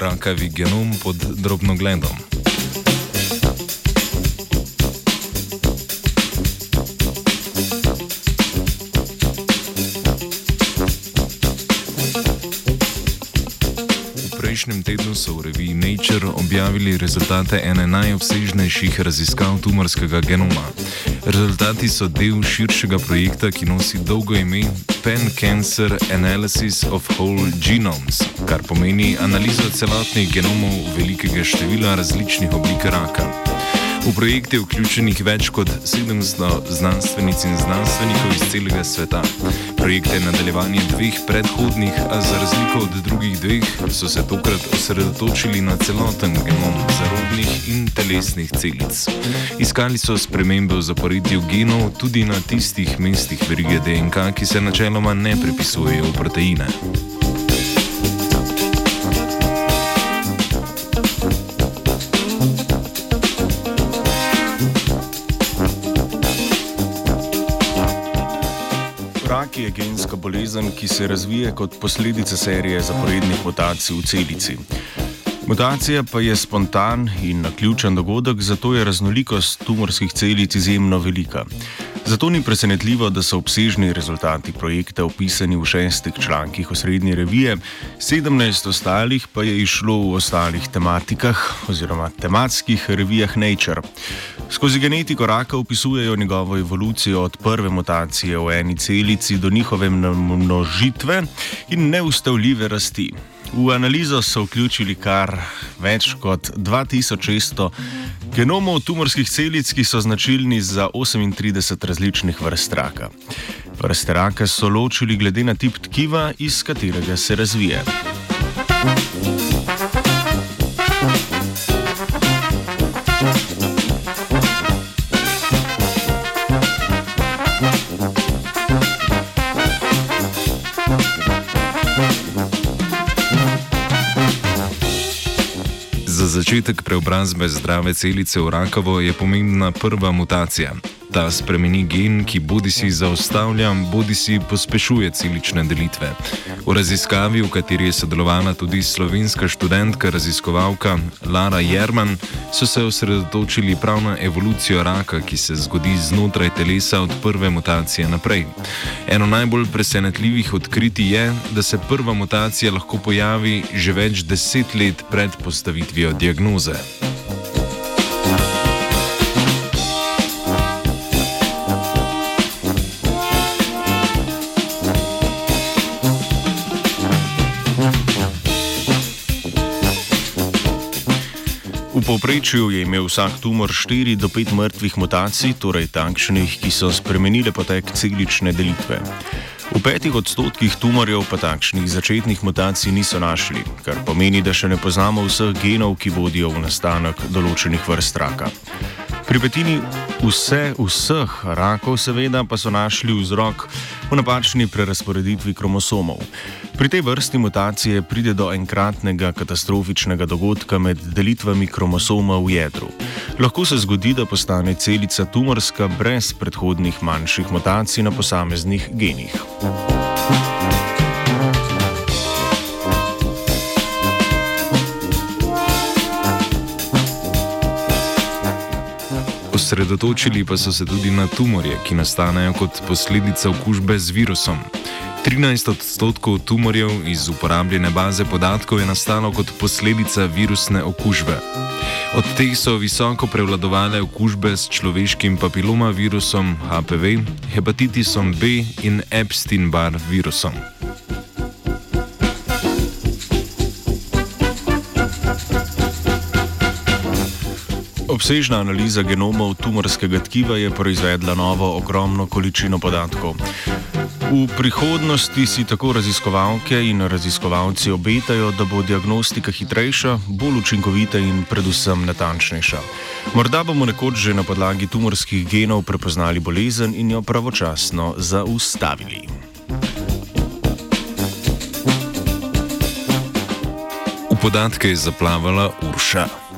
rakavi genom pod drobnogledom. Prejšnjem tednu so v reviji Nature objavili rezultate ene najobsežnejših raziskav tumorskega genoma. Rezultati so del širšega projekta, ki nosi dolgo ime Pan Cancer Analysis of Whole Genomes, kar pomeni analizo celotnih genomov velikega števila različnih oblik raka. V projekt je vključenih več kot 700 znanstvenic in znanstvenikov iz celega sveta. Projekt je nadaljevanje dveh predhodnih, a za razliko od drugih dveh so se tokrat osredotočili na celoten genom zarodnih in telesnih celic. Iskali so spremembe v zaporedju genov tudi na tistih mestih verige DNK, ki se načeloma ne pripisujejo v proteine. Rak je genska bolezen, ki se razvije kot posledica serije zaporednih mutacij v celici. Mutacija pa je spontan in naključen dogodek, zato je raznolikost tumorskih celic izjemno velika. Zato ni presenetljivo, da so obsežni rezultati projekta opisani v šestih člankih osrednje revije, sedemnajst ostalih pa je išlo v ostalih tematikah oziroma tematskih revijah Nature. Skozi genetiko raka opisujejo njegovo evolucijo od prve mutacije v eni celici do njihove množitve in neustavljive rasti. V analizo so vključili kar več kot 2600 genomov tumorskih celic, ki so značilni za 38 različnih vrst raka. Vrste raka so ločili glede na tip tkiva, iz katerega se razvije. Začetek preobrazbe zdrave celice v rakavo je pomembna prva mutacija. Ta spremeni gen, ki bodi si zaustavlja, bodi si pospešuje celične delitve. V raziskavi, v kateri je sodelovala tudi slovenska študentka raziskovalka Lara Jerman, so se osredotočili prav na evolucijo raka, ki se zgodi znotraj telesa od prve mutacije naprej. Eno najbolj presenetljivih odkritij je, da se prva mutacija lahko pojavi že več deset let pred postavitvijo diagnoze. V povprečju je imel vsak tumor 4 do 5 mrtvih mutacij, torej takšnih, ki so spremenile potek celične delitve. V petih odstotkih tumorjev pa takšnih začetnih mutacij niso našli, kar pomeni, da še ne poznamo vseh genov, ki vodijo v nastanek določenih vrst raka. Pri petini vse, vseh rakov, seveda, pa so našli vzrok v napačni prerasporeditvi kromosomov. Pri tej vrsti mutacije pride do enkratnega katastrofičnega dogodka med delitvami kromosoma v jedru. Lahko se zgodi, da postane celica tumorska brez predhodnih manjših mutacij na posameznih genih. Osredotočili pa so se tudi na tumorje, ki nastanejo kot posledica okužbe z virusom. 13 odstotkov tumorjev iz uporabljene baze podatkov je nastalo kot posledica virusne okužbe. Od teh so visoko prevladovale okužbe s človeškim papilomavirusom HPV, hepatitisom B in Epstein-Barr virusom. Obsežna analiza genomov tumorskega tkiva je proizvedla novo ogromno količino podatkov. V prihodnosti si tako raziskovalke in raziskovalci obetajo, da bo diagnostika hitrejša, bolj učinkovita in predvsem natančnejša. Morda bomo nekoč že na podlagi tumorskih genov prepoznali bolezen in jo pravočasno zaustavili. V podatke je zaplavala Urša.